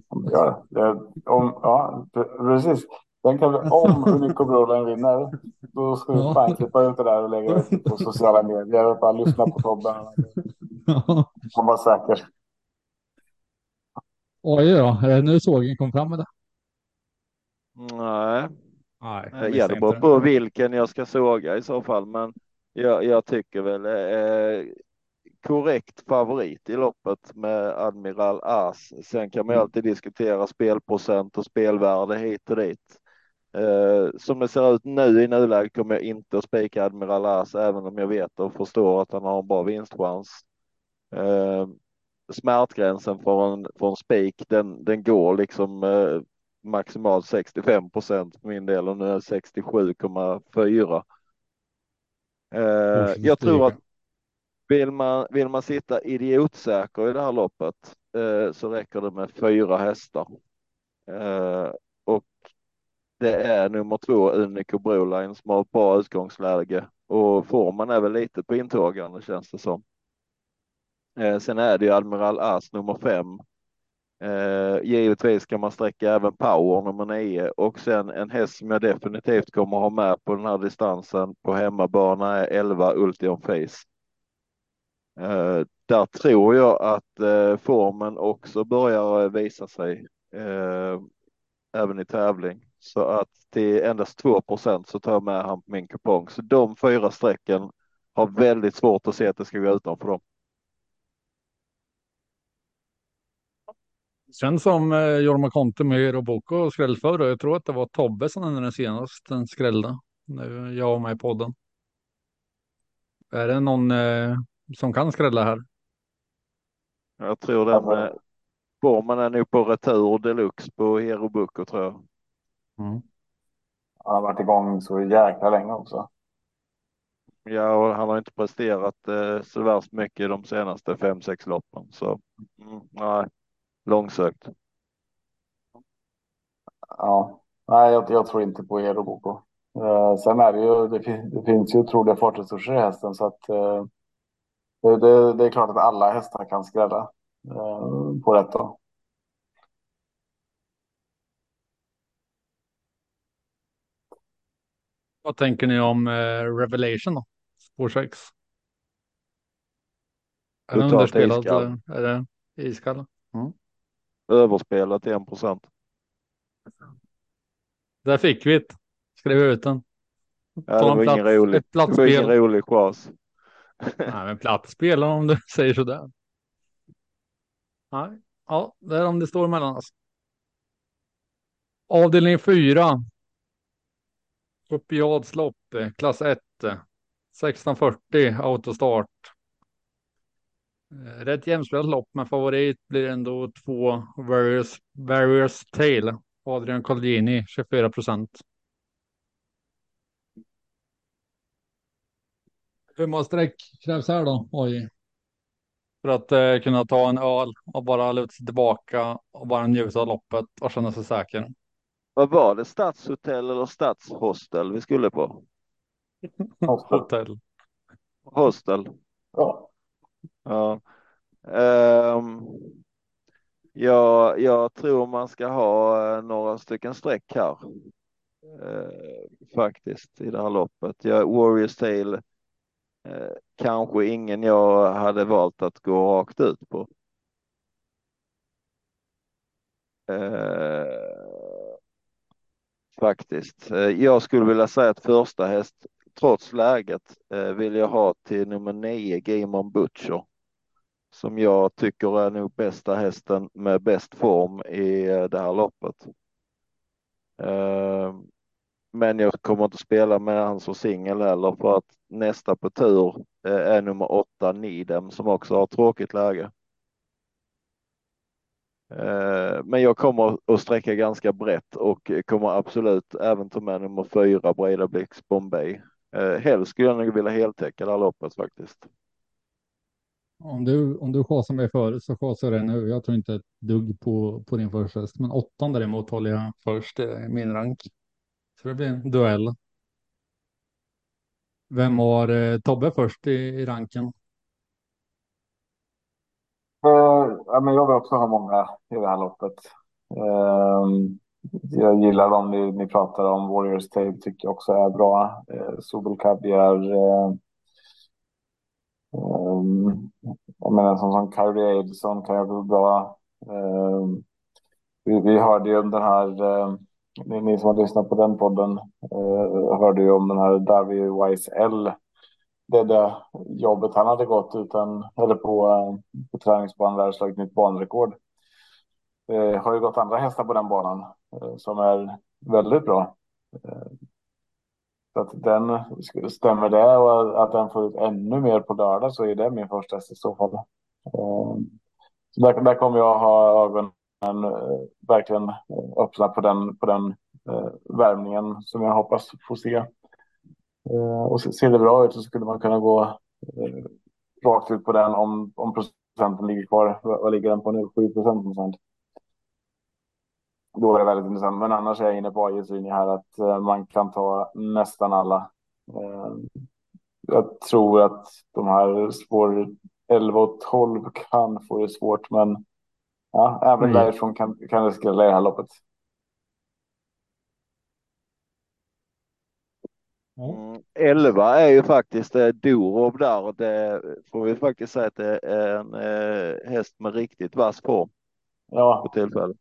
Ja, det, om, ja precis. Den kan, om Unico Broline vinner, då ska vi Ja. fan klippa ut det där och lägga ut det på sociala medier. Bara lyssna på Tobbe. Han var säker. Oj då, är det nu sågen kom fram med det? Nej, Nej, det beror på vilken jag ska såga i så fall, men jag, jag tycker väl eh, korrekt favorit i loppet med Admiral As. Sen kan man ju alltid diskutera spelprocent och spelvärde hit och dit. Eh, som det ser ut nu i nuläget kommer jag inte att spika Admiral As, även om jag vet och förstår att han har en bra vinstchans. Eh, smärtgränsen för en, för en spik, den, den går liksom eh, maximalt 65 procent för min del och nu är 67,4. Eh, jag tror att vill man, vill man sitta idiotsäker i det här loppet eh, så räcker det med fyra hästar. Eh, och det är nummer två Unico Broline som har ett bra utgångsläge och formen är väl lite på intågande känns det som. Eh, sen är det ju Admiral As nummer fem Eh, givetvis kan man sträcka även power nummer nio och sen en häst som jag definitivt kommer ha med på den här distansen på hemmabana är 11 Ultion Face. Eh, där tror jag att eh, formen också börjar eh, visa sig eh, även i tävling så att till endast 2 så tar jag med han på min kupong. Så de fyra strecken har väldigt svårt att se att det ska gå utanför dem. Känns som eh, Jorma Conte med Roboco skräll förr. Jag tror att det var Tobbe som den senast den skrällde. Nu jag var med i podden. Är det någon eh, som kan skrälla här? Jag tror den eh, formen är nog på retur deluxe på Hero Bucco tror jag. Mm. Han har varit igång så jäkla länge också. Ja, och han har inte presterat eh, så värst mycket de senaste fem, sex loppen. Så mm, nej, långsökt. Ja, nej, jag, jag tror inte på Eroboko. Eh, sen är det ju, det, fin- det finns ju otroliga fartresurser i hästen så att eh, det, det, det är klart att alla hästar kan skrälla eh, på rätt då. Vad tänker ni om eh, Revelation då? Spår 6. Är den underspelad är det iskall? Överspelat 1 procent. Där fick vi det. Skrev ut den. Ja, det var ingen plats- rolig. ett Det var ingen rolig chas. Nej, men platt spela om du säger sådär. Nej, ja, det är om det står mellan oss. Avdelning 4. Kopiadslopp, eh, klass 1. eh, 1640 autostart. Eh, Rätt jämspelat lopp, men favorit blir ändå två Various, various Tail. Adrian Colgjini, 24 procent. Hur många streck krävs här då? Oj. För att eh, kunna ta en öl och bara luta sig tillbaka och bara njuta av loppet och känna sig säker. Vad var det? Stadshotell eller stadshostel vi skulle på? Hotell. Hostel. Ja, Ja. Ehm, um, ja, jag tror man ska ha eh, några stycken streck här. Uh, faktiskt i det här loppet. Jag, Warriors Tale uh, kanske ingen jag hade valt att gå rakt ut på. Uh, faktiskt. Jag skulle vilja säga att första häst, trots läget, eh, vill jag ha till nummer nio, Game on Butcher. Som jag tycker är nog bästa hästen med bäst form i eh, det här loppet. Eh, men jag kommer inte spela med han som singel heller för att nästa på tur eh, är nummer åtta Nidem som också har tråkigt läge. Eh, men jag kommer att sträcka ganska brett och kommer absolut även ta med nummer fyra Breda Blix Bombay. Eh, Helst skulle jag nog vilja heltäcka det här loppet faktiskt. Om du, om du chasar mig förut så chasar jag det nu. Jag tror inte ett dugg på, på din första häst. Men åttan däremot håller jag först i min rank. Så det blir en duell. Vem har eh, Tobbe först i, i ranken? Uh, ja, men jag vill också ha många i det här loppet. Uh, jag gillar dem ni, ni pratar om. Warriors Tape tycker jag också är bra. Eh, Sobel Caviar. Eh, um, jag menar som, som Kyrie Edison kan jag vara bra. Eh, vi, vi hörde ju om den här, Eh, ni, ni, som har lyssnat på den podden, eh, hörde ju om den här Davy Wise L. Det, det jobbet han hade gått utan, eller på, eh, på träningsbanan där slagit nytt banrekord. Eh, har ju gått andra hästar på den banan Eh, som är väldigt bra. Eh, så att den, stämmer det och att den får ut ännu mer på lördag så är det min första häst i så fall. Eh, så där, där kommer jag ha ögonen verkligen öppna på den, på den värmningen som jag hoppas få se. Och ser det bra ut så skulle man kunna gå rakt ut på den om, om procenten ligger kvar. Vad ligger den på nu? 7 procent då är det väldigt intressant. Men annars är jag inne på AIs linje här att eh, man kan ta nästan alla. Eh, jag tror att de här spår 11 och 12 kan få det svårt, men ja, även mm. därifrån kan, kan det skrälla i det här loppet. Mm, 11 är ju faktiskt eh, Dorov där och det får vi faktiskt säga att det är en eh, häst med riktigt vass form. Ja. På tillfället.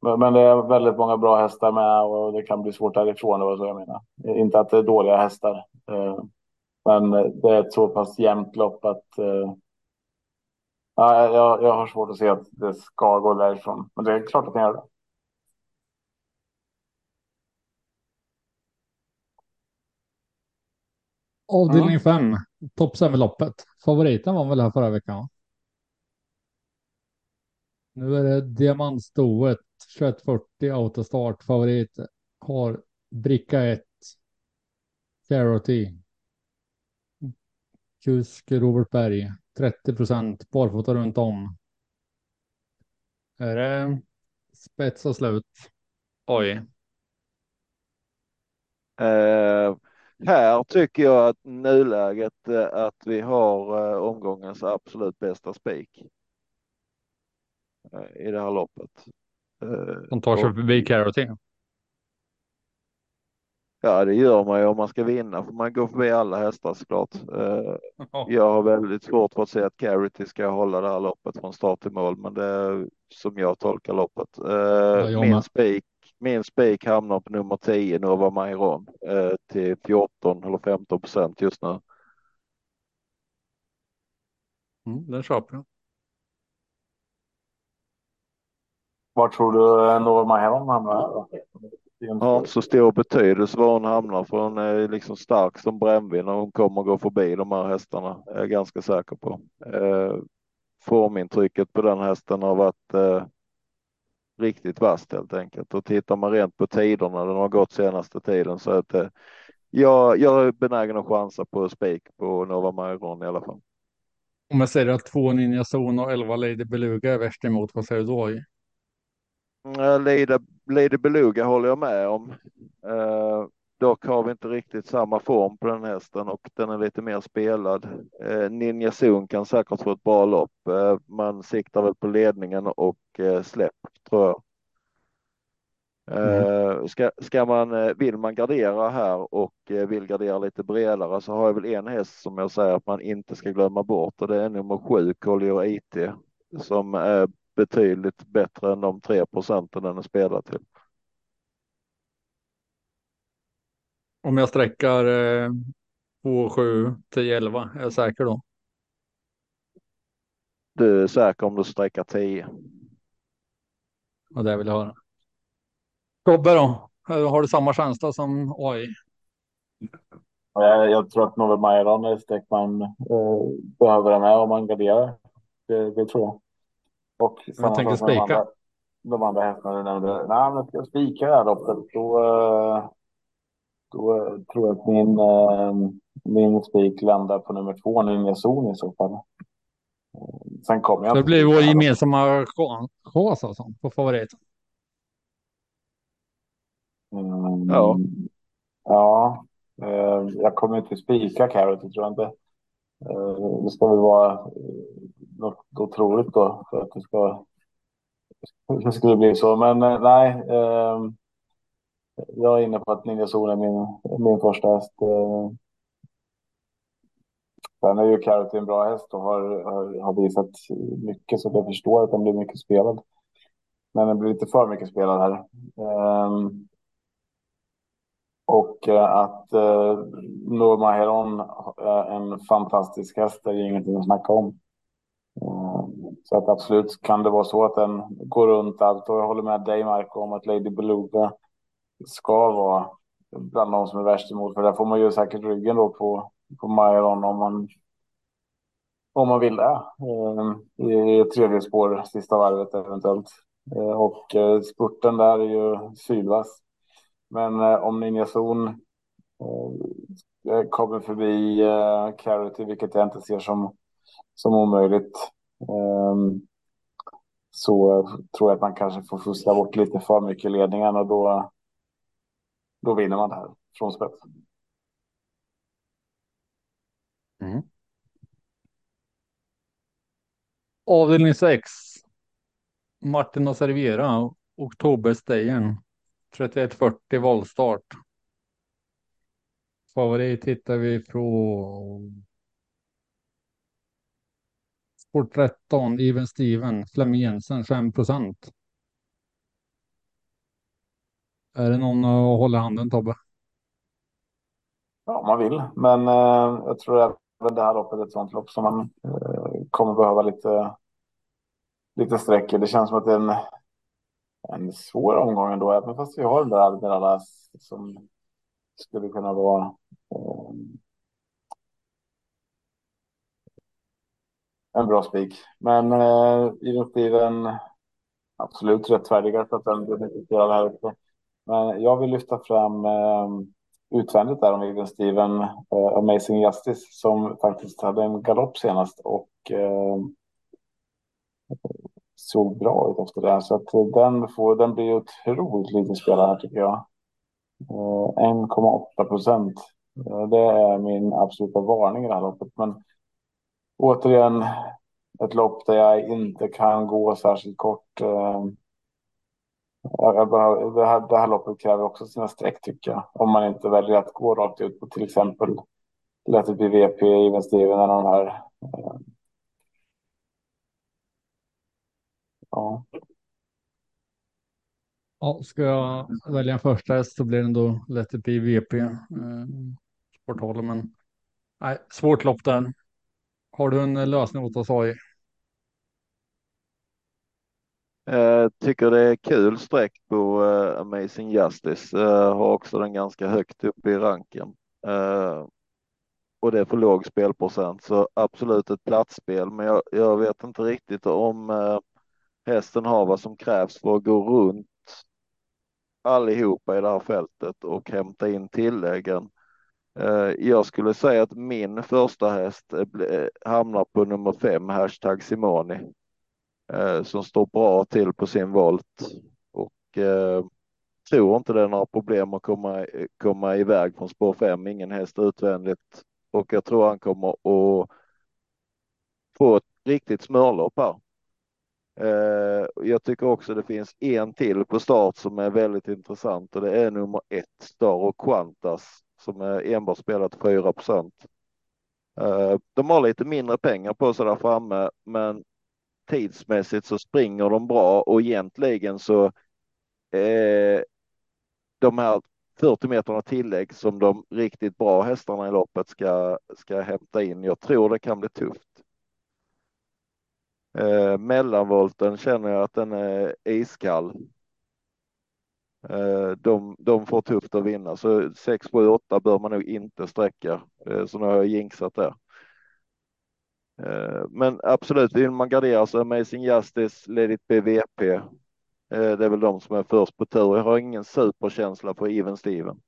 Men, det är väldigt många bra hästar med och det kan bli svårt därifrån. Det var så jag menar. Inte att det är dåliga hästar. Eh, men det är ett så pass jämnt lopp att eh, ja, jag, jag har svårt att se att det ska gå därifrån. Men det är klart att det gör det. Avdelning 5, mm. topp 7-loppet. Favoriten var väl här förra veckan? Nu är det diamantstoet 2140 autostart. Favorit har bricka 1. Charity. Kusk Robert Berg. 30 procent barfota runt om. Är det spets och slut? Oj. Uh, här tycker jag att nuläget uh, att vi har uh, omgångens absolut bästa spik i det här loppet. De tar sig förbi Carroty. Ja, det gör man ju om man ska vinna, för man går förbi alla hästar såklart. Uh, jag har väldigt svårt för att se att Carity ska hålla det här loppet från start till mål, men det är som jag tolkar loppet. Uh, ja, min spik, min spik hamnar på nummer 10, Nova Mairon, uh, till 14 eller 15 procent just nu. Mm, den köper jag. Var tror du Nova Mairon hamnar? har inte så stor betydelse var hon hamnar för hon är liksom stark som brännvin och hon kommer gå förbi de här hästarna. är jag ganska säker på. Eh, formintrycket på den hästen har varit eh, riktigt vasst helt enkelt och tittar man rent på tiderna den har gått senaste tiden så att eh, jag, jag är benägen att chansa på spik på Nova Mairon i alla fall. Om jag säger att två Ninja Zone och elva Lady Beluga är värst emot, vad säger du då? Eh, Lady, Beluga håller jag med om. Eh, dock har vi inte riktigt samma form på den hästen och den är lite mer spelad. Eh, Ninja Zoon kan säkert få ett bra lopp. Eh, man siktar väl på ledningen och eh, släpp tror jag. Mm. Ska, ska man, eh, vill man gardera här och vill gardera lite bredare så har jag väl en häst som jag säger att man inte ska glömma bort och det är nummer sju, Collier IT, som är betydligt bättre än de 3 procenten den är spelad till. Om jag sträckar eh, på 7 till 11, är jag säker då? Du är säker om du sträcker 10. Och det vill jag höra. Tobbe då? Har du samma känsla som AI? Jag, jag tror att Nove Majran är streck man eh, behöver ha med om man garderar. Det, det tror jag. Och jag tänker spika. De andra, de andra hästarna du nämnde. Nej, men ska jag spika det här loppet då, eh, då tror jag att min, eh, min spik landar på nummer två, Ninja Zon i så fall. Sen kommer jag. Det blir vår gemensamma chans alltså på favoriten. Mm, ja. Ja. Eh, jag kommer inte spika Carrot, tror jag inte. Eh, det ska väl vara eh, något otroligt då för att det ska det skulle bli så. Men eh, nej, eh, jag är inne på att Ninja Sol är min, min första häst. Eh. Sen är ju Carity en bra häst och har, har, har visat mycket så jag förstår att den blir mycket spelad. Men den blir lite för mycket spelad här. Um, och eh, att eh, uh, Norma Heron är en fantastisk häst det är ju ingenting att snacka om. Så att absolut kan det vara så att den går runt allt och jag håller med dig Marco om att Lady Beluga ska vara bland de som är värst emot. För där får man ju säkert ryggen då på, på Myron om man om man vill det. Ehm, I tredje spår, sista varvet eventuellt. Eh, och eh, spurten där är ju sylvass. Men eh, om Ninja Zon kommer förbi Carity, vilket jag inte ser som, som omöjligt. Så tror jag att man kanske får fuska bort lite för mycket ledningen och då, då vinner man det här från spets. Mm. Avdelning 6. Martin och Servera, Oktoberstejen. 3140 voltstart. Favorit hittar vi på Sport 13, Even Steven, Flem Jensen 5 procent. Är det någon att hålla handen Tobbe? Ja, man vill, men eh, jag tror även det här loppet är ett sånt lopp som man eh, kommer behöva lite, lite sträck Det känns som att det är en, en svår omgång ändå, även fast vi har den där som skulle kunna vara eh, en bra spik. Men eh, i den absolut rättfärdigat att den blir mycket här uppe. Men jag vill lyfta fram eh, utvändigt där om Vivian Steven, eh, Amazing Justice, som faktiskt hade en galopp senast och eh, såg bra ut efter det. Så att den, får, den blir otroligt liten spelare här tycker jag. Eh, 1,8 procent. Eh, det är min absoluta varning i det här loppet. Men återigen, ett lopp där jag inte kan gå särskilt kort. Eh, jag behöver, det, här, det här loppet kräver också sina streck tycker jag. Om man inte väljer att gå rakt ut på till exempel Let it be VP, Even Steven eller de här. Eh. Ja. Ja, ska jag välja en första häst så blir det ändå Let it be VP. Eh, men nej, svårt lopp där. Har du en eh, lösning åt oss AI? Uh, eh, tycker det är kul streck på eh, Amazing Justice. Uh, har också den ganska högt upp i ranken. och det är för låg spelprocent så absolut ett platsspel. Men jag, jag vet inte riktigt om hästen har vad som krävs för att gå runt allihopa i det här fältet och hämta in tilläggen. Eh, jag skulle säga att min första häst eh, eh, hamnar på nummer fem, hashtag Simoni som står bra till på sin volt. Och tror inte det är några problem att komma, komma iväg från spår fem, ingen häst utvändigt. Och jag tror han kommer att få ett riktigt smörlopp här. Jag tycker också det finns en till på start som är väldigt intressant och det är nummer ett Star och Quantas som är enbart spelat 4 procent. Eh, de har lite mindre pengar på sig där framme, men tidsmässigt så springer de bra och egentligen så eh, de här 40 meterna tillägg som de riktigt bra hästarna i loppet ska, ska hämta in. Jag tror det kan bli tufft. Eh, mellanvolten känner jag att den är iskall. Eh, de, de får tufft att vinna, så 6, 7, 8 bör man nog inte sträcka. Eh, så nu har jag jinxat det. Eh, men absolut, vill man gardera sig, Amazing Justice, ledigt BVP. Det är väl de som är först på tur. Jag har ingen superkänsla på Even Steven.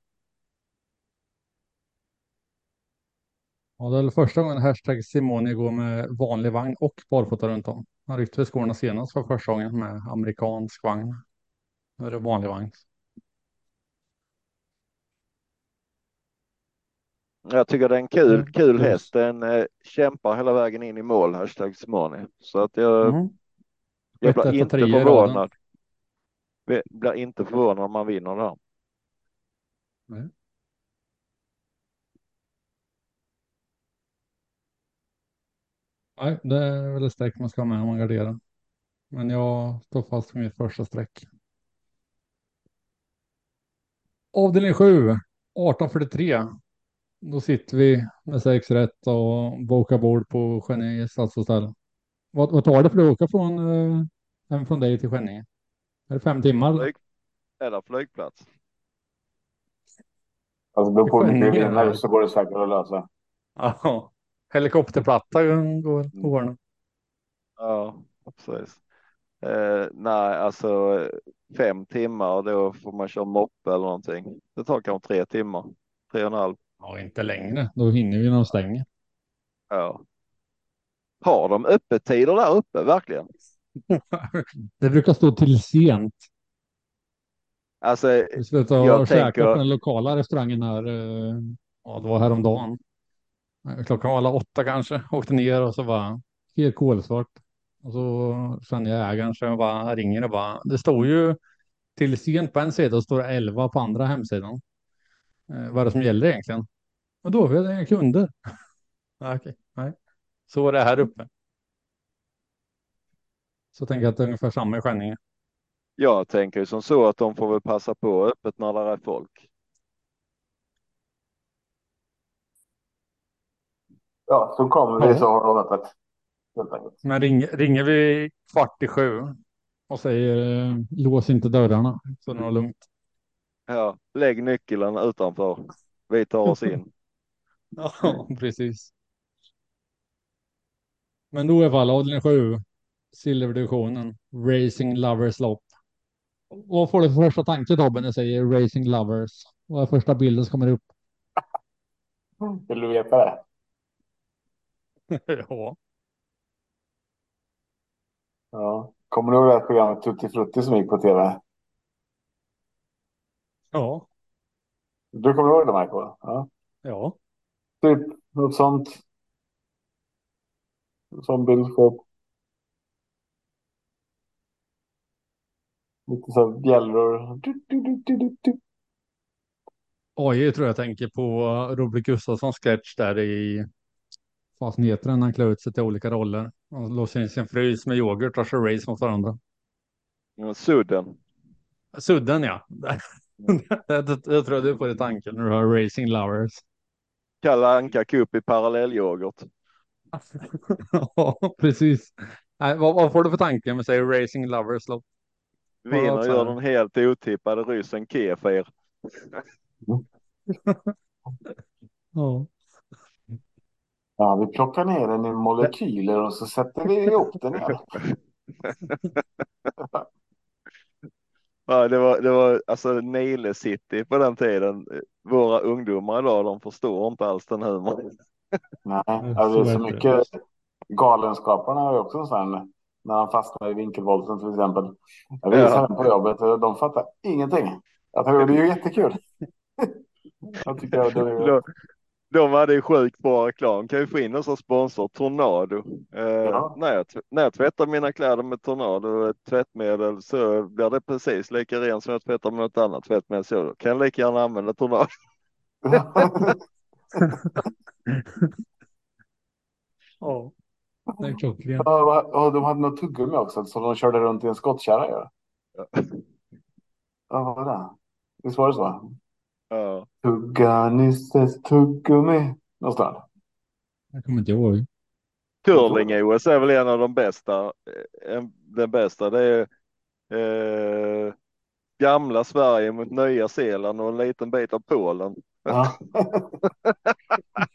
Ja, det är första gången hashtag Simone går med vanlig vagn och barfota runt om. Han ryckte skorna senast för första gången med amerikansk vagn. Nu är det vanlig vagn. Jag tycker det är en kul, Mm, kul häst. Den eh, kämpar hela vägen in i mål, hashtag Simoni. Så att jag, Mm. jag blir inte förvånad. Jag blir inte förvånad om man vinner där. Nej, det är väl ett streck man ska ha med om man garderar. Men jag står fast vid mitt första streck. Avdelning 7, 1843. Då sitter vi med sex rätt och bokar bord på Skänninge stadshotell. Vad, vad tar det för att åka från, eh, hem från dig till Skänninge? Är det fem timmar? Flyg, eller flygplats. Alltså, beror på hur mycket vinner så går det säkert att lösa. Ja. Helikopterplatta går, går det. Ja, precis. Eh, nej, alltså fem timmar och då får man köra moppe eller någonting. Det tar kanske tre timmar, tre och en halv. Ja, inte längre. Då hinner vi när de stänger. Ja. Har de öppettider där uppe verkligen? Det brukar stå till sent. Alltså, Vi slutade Jag käka tänker- på den lokala restaurangen här. eh, Ja, det var häromdagen. Eh, Klockan var alla åtta kanske. Åkte ner och så var helt kolsvart. Och så kände jag ägaren så jag bara ringer och bara. Det står ju till sent på en sida och står det 11 på andra hemsidan. Eh, vad det som gäller egentligen? Och då är det kunder. Ah, Okej, nej. Så är det här uppe. Så tänker jag att det är ungefär samma i Skänninge. jag tänker ju som så att de får väl passa på öppet när det är folk. Ja, så kommer vi så har de öppet. Helt enkelt. Men ring, ringer vi kvart i sju och säger eh, lås inte dörrarna så det är lugnt. Ja, lägg nyckeln utanför. Vi tar oss in. Ja, precis. Men då i alla fall avdelning sju, silverdivisionen, Racing Lovers lopp. Vad får du för första tanke Tobbe när jag säger Racing Lovers? Vad är första bilden som kommer upp? Vill du veta det? ja. Ja. Kommer du ihåg det här programmet Tutti Frutti som gick på tv? Ja. Du kommer ihåg det, Marco? Ja. Ja. Typ något sånt. Som bild på. Lite så här bjällror. Oj, tror jag tänker på Robert Gustafssons sketch där i vad heter den? Han klär ut sig till olika roller. Han låser in sin frys med yoghurt och kör race mot varandra. Mm, Sudden. Sudden ja. jag, jag tror du på det tanken när du har Racing Lovers. Kalle Anka Cup i parallellyoghurt. ja, precis. Nej, vad, vad får du för tanke med säger Racing Lovers lopp? Vinner gör den helt otippade ryssen Kefir. Ja. Ja, vi plockar ner den i molekyler och så sätter vi ihop den igen. Ja, det var, det var alltså Nile City på den tiden. Våra ungdomar idag, de förstår inte alls den humorn. Nej, alltså, det är så mycket. Galenskaparna har ju också en sån när han fastnar i vinkelvolten till exempel. Jag visade Ja. den på jobbet och de fattar ingenting. Jag tror det är ju jättekul. Jag tycker att det är... De, de hade ju sjukt bra reklam. Kan vi få in oss som sponsor? Tornado. Eh, Ja. när, jag, när jag tvättar mina kläder med Tornado ett tvättmedel så blir det precis lika rent som jag tvättar med något annat tvättmedel. Så då kan jag lika gärna använda Tornado. Ja. Det är klockrent. Ja, de hade något tuggummi också som de körde runt i en skottkärra. Ja. Ja, vad var det? Visst var det så? Ja. Tugga Nisses tuggummi. Någonstans. Jag kommer inte ihåg. Curling-OS är väl en av de bästa. eh, En, den bästa det är eh, gamla Sverige mot nya Zeeland och en liten bit av Polen. Ja.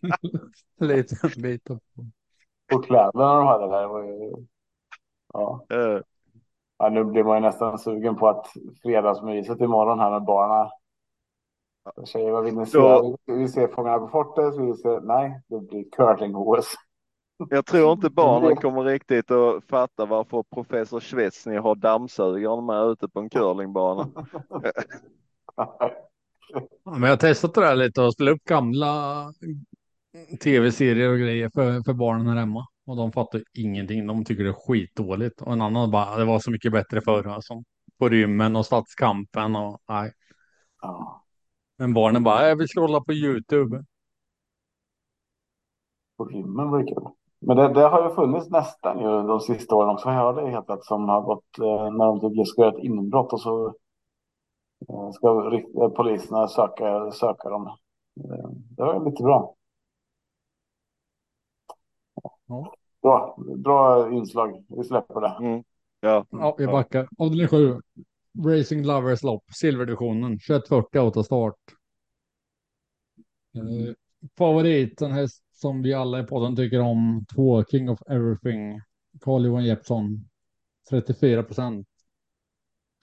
Lite bit av. Och kläderna de hade där var ju... Ja. Eh, ja, nu blir man ju nästan sugen på att fredagsmyset imorgon här med barnen. Tjejer, vad vill ni se? Vi vill se Fångarna på fortet. Vi vill se... Nej, det blir curling-OS. jag tror inte barnen kommer riktigt att fatta varför professor Schwesny har dammsugaren med ute på en curlingbana. Men jag har testat det där lite och spelat upp gamla tv-serier och grejer för, för barnen här hemma. Och de fattar ingenting. De tycker det är skitdåligt. Och en annan bara, det var så mycket bättre förr. Alltså. På rymmen och stadskampen och nej. Ja, Men barnen bara, jag vill scrolla på YouTube. på rymmen var det kul. Men det, det har ju funnits nästan ju de sista åren också. Jag hörde helt att som har gått eh, när de typ ska göra ett inbrott och så eh, ska eh, poliserna söka, söka dem. Det var lite bra. Ja. Bra, bra inslag. Vi släpper det. Mm. Ja. Ja, vi backar. Avdelning 7. Racing Lovers lopp, silverdivisionen, 2140 autostart. Eh, favorit, en häst som vi alla i podden tycker om, två King of Everything, Carl-Johan Jeppsson, 34 procent.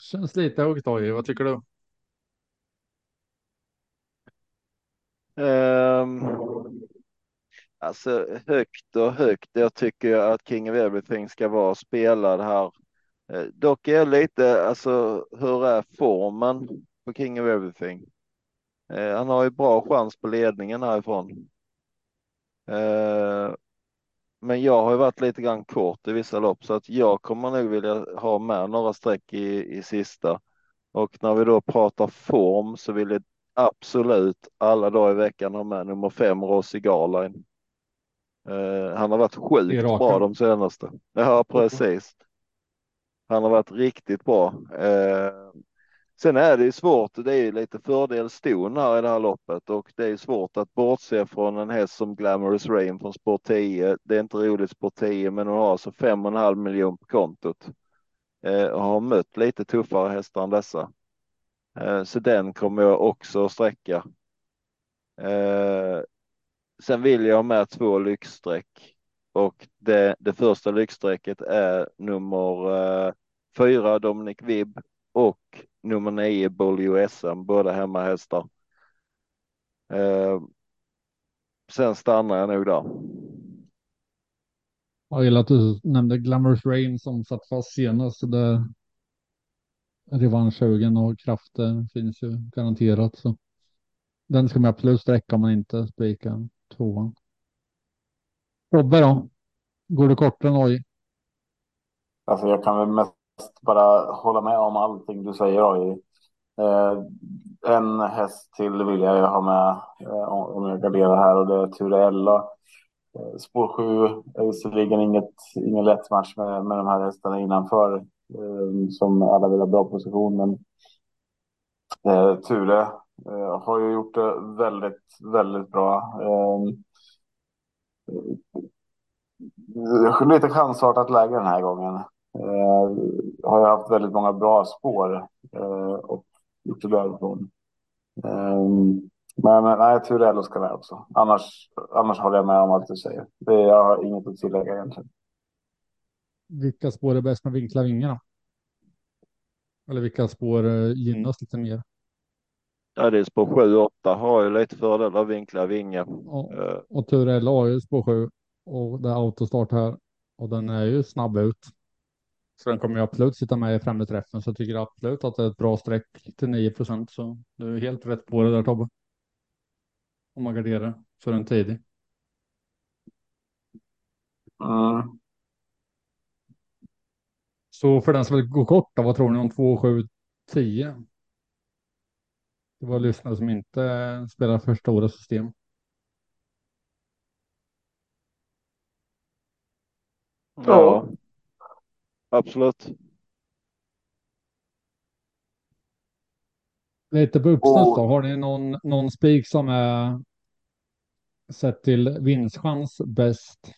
Känns lite högt Oj, vad tycker du? Ehm, alltså högt och högt. Jag tycker att King of Everything ska vara spelad här. Eh, dock är jag lite, alltså hur är formen på King of Everything? Eh, han har ju bra chans på ledningen härifrån. Eh, men jag har ju varit lite grann kort i vissa lopp så att jag kommer nog vilja ha med några streck i, i sista. Och när vi då pratar form så vill jag absolut alla dagar i veckan ha med nummer fem Rossi Garline. Eh, han har varit sjukt bra de senaste. Ja, precis. Han har varit riktigt bra. Eh, sen är det ju svårt. Det är ju lite fördel ston här i det här loppet och det är svårt att bortse från en häst som Glamorous Rain från Sport 10. Det är inte roligt Sport 10, men hon har alltså fem och en halv miljon på kontot eh, och har mött lite tuffare hästar än dessa. Eh, så den kommer jag också att sträcka. Eh, sen vill jag ha med två lyxstreck och det, det första lyxstrecket är nummer eh, fyra Dominic Vibb och nummer nio Bolio SM, båda hemmahästar. Eh, sen stannar jag nog där. Jag gillar att du nämnde Glamorous Rain som satt fast senast. Så det revanschsugen och kraften finns ju garanterat. Så. Den ska man absolut sträcka om man inte spikar tvåan. Robbe då? Går du kortare än oj? Alltså jag kan väl mest bara hålla med om allting du säger. Oj. Eh, en häst till vill jag ju ha med eh, om jag garderar här och det är Turella. Eh, spår 7 är visserligen inget, ingen lätt match med, med de här hästarna innanför eh, som alla vill ha bra position. Men eh, Ture eh, har ju gjort det väldigt, väldigt bra. Eh, lite chansartat läge den här gången. Eh, har ju haft väldigt många bra spår eh, och gjort det därifrån. Eh, men, nej, Turello ska med också. Annars, annars håller jag med om allt du säger. Det, jag har inget att tillägga egentligen. Vilka spår är bäst med vinkla vingar då? Eller vilka spår eh, gynnas lite mer? Ja, det är spår 7 8 har ju lite fördel av vinkla vingar. Och, Eh, och Turella har ju spår 7 och det är autostart här och den är ju snabb ut. Så den kommer ju absolut sitta med i främre träffen så jag tycker absolut att det är ett bra streck till 9 procent så du är helt rätt på det där Tobbe. Om man garderar så är den tidig. Mm. Så för den som vill gå kort då, vad tror ni om 2, 7, 10? Det var lyssnare som inte spelar för stora system. ja, absolut. Lite på uppstuds då. Har ni någon, någon spik som är sett till vinstchans bäst?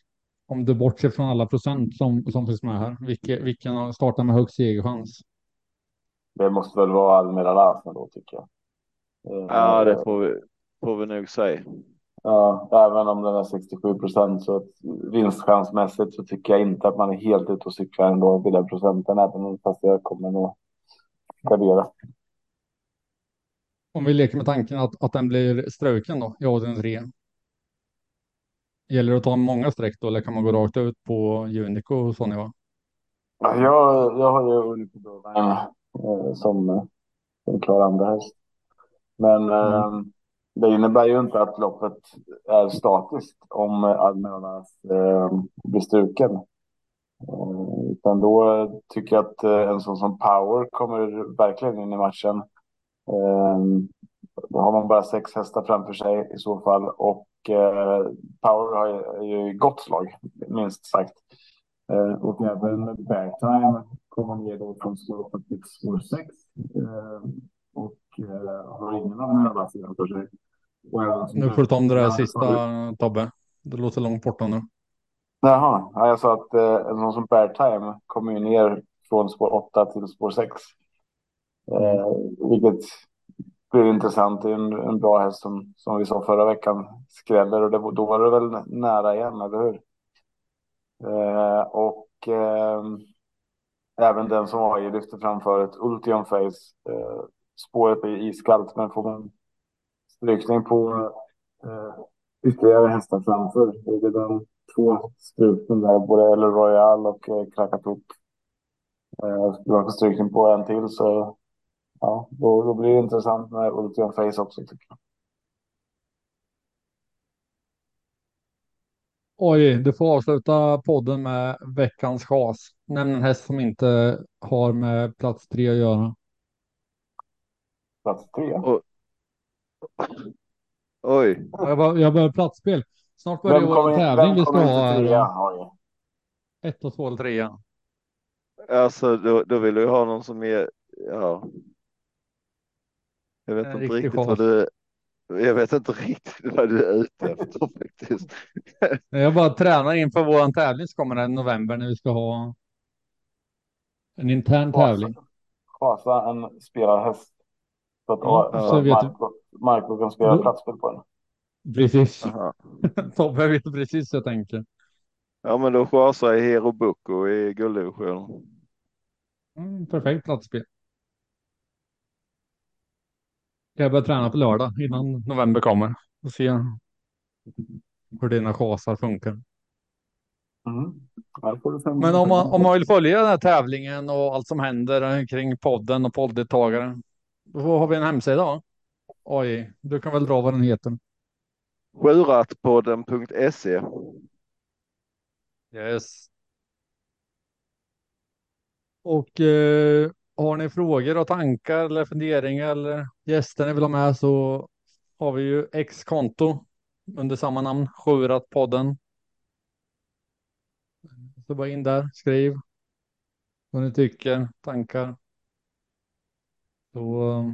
Om du bortser från alla procent som, som finns med här. Vilken, vilken har startat med högst segerchans? Det måste väl vara Almira Larsson då tycker jag. Eh, Ja, det får vi, får vi nog säga. Ja, även om den är 67 procent så att vinstchansmässigt så tycker jag inte att man är helt ute och cyklar ändå vid den procenten, även fast jag kommer nog gardera. Om vi leker med tanken att, att den blir struken då i avdelning 3. Gäller det att ta många streck då eller kan man gå rakt ut på Unico och Sonja? Ja, Jag, jag har ju Unico Broline eh, som, som klar andra häst. Men eh, det innebär ju inte att loppet är statiskt om Admiralas eh, blir eh, struken. Eh, utan då tycker jag att eh, en sån som Power kommer verkligen in i matchen. Eh, då har man bara sex hästar framför sig i så fall och eh, Power har ju gott slag, minst sagt. Eh, och även Bergtime kommer ner då från spår till spår 6. Eh, och har ingen här framför sig. Nu får du ta om det där sista Tobbe. Det låter långt borta nu. Jaha, ja, jag sa att eh, en sån som Beartime kommer ju ner från spår 8 till spår 6. Eh, vilket blir intressant. Det är en, en bra häst som, som vi sa förra veckan skräller och det, då var det väl nära igen, eller hur? Eh, och eh, även den som AJ lyfte fram förut, Ultion Face. Eh, spåret är iskallt, men får man strykning på eh, ytterligare hästar framför. Det är de två strupen där, både El Royal och eh, Krakatup. Eh, skulle man få strykning på en till så ja, då, då blir det intressant med Ultion Face också tycker jag. Oj, du får avsluta podden med veckans chas. Nämn en häst som inte har med plats tre att göra. Plats tre? Oj. Oj. Jag, bara, jag börjar platsspel. Snart börjar Vem vår tävling vem vi ska ha inte trea? Ett och två eller trea. Alltså då, då vill du ha någon som är, ja. Jag vet inte riktig riktigt vad chas. du, jag vet inte riktigt vad du är ute efter faktiskt. Jag bara tränar inför vår tävling som kommer i november när vi ska ha en intern tävling. Chasa en spelarhäst. Så att Ja, ja, så Marco, Marco kan spela Mm. platsspel på den. Precis. Tobbe vet precis hur jag tänker. Ja men då chasar jag Hero Boko i gulddivisionen. Mm, perfekt platsspel. Jag börjar träna på lördag innan november kommer. Och se hur dina chasar funkar. Mm. Men om man, om man vill följa den här tävlingen och allt som händer kring podden och podddeltagare. Då har vi en hemsida? Oj, du kan väl dra vad den heter. Sjuratpodden.se. Yes. Och eh, har ni frågor och tankar eller funderingar eller gäster ni vill ha med så har vi ju X-konto under samma namn, Sjuratpodden. Så bara in där, skriv vad ni tycker, tankar. Så eh,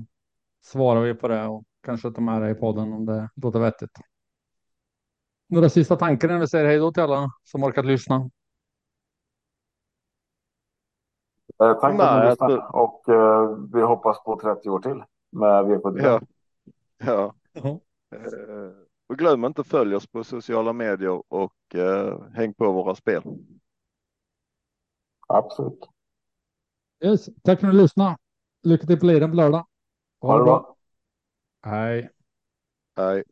svarar vi på det och kanske tar med det i podden om det låter vettigt. Några sista tankar innan vi säger hej då till alla som orkat lyssna. Eh, tack för att ni lyssnade. Och eh, vi hoppas på 30 år till med V75. Ja. Ja. Eh, Och glöm inte att följa oss på sociala medier och eh, häng på våra spel. Absolut. Yes, tack för att ni lyssnade. Lycka till på liren på lördag. Ha det bra. Hej. Hej.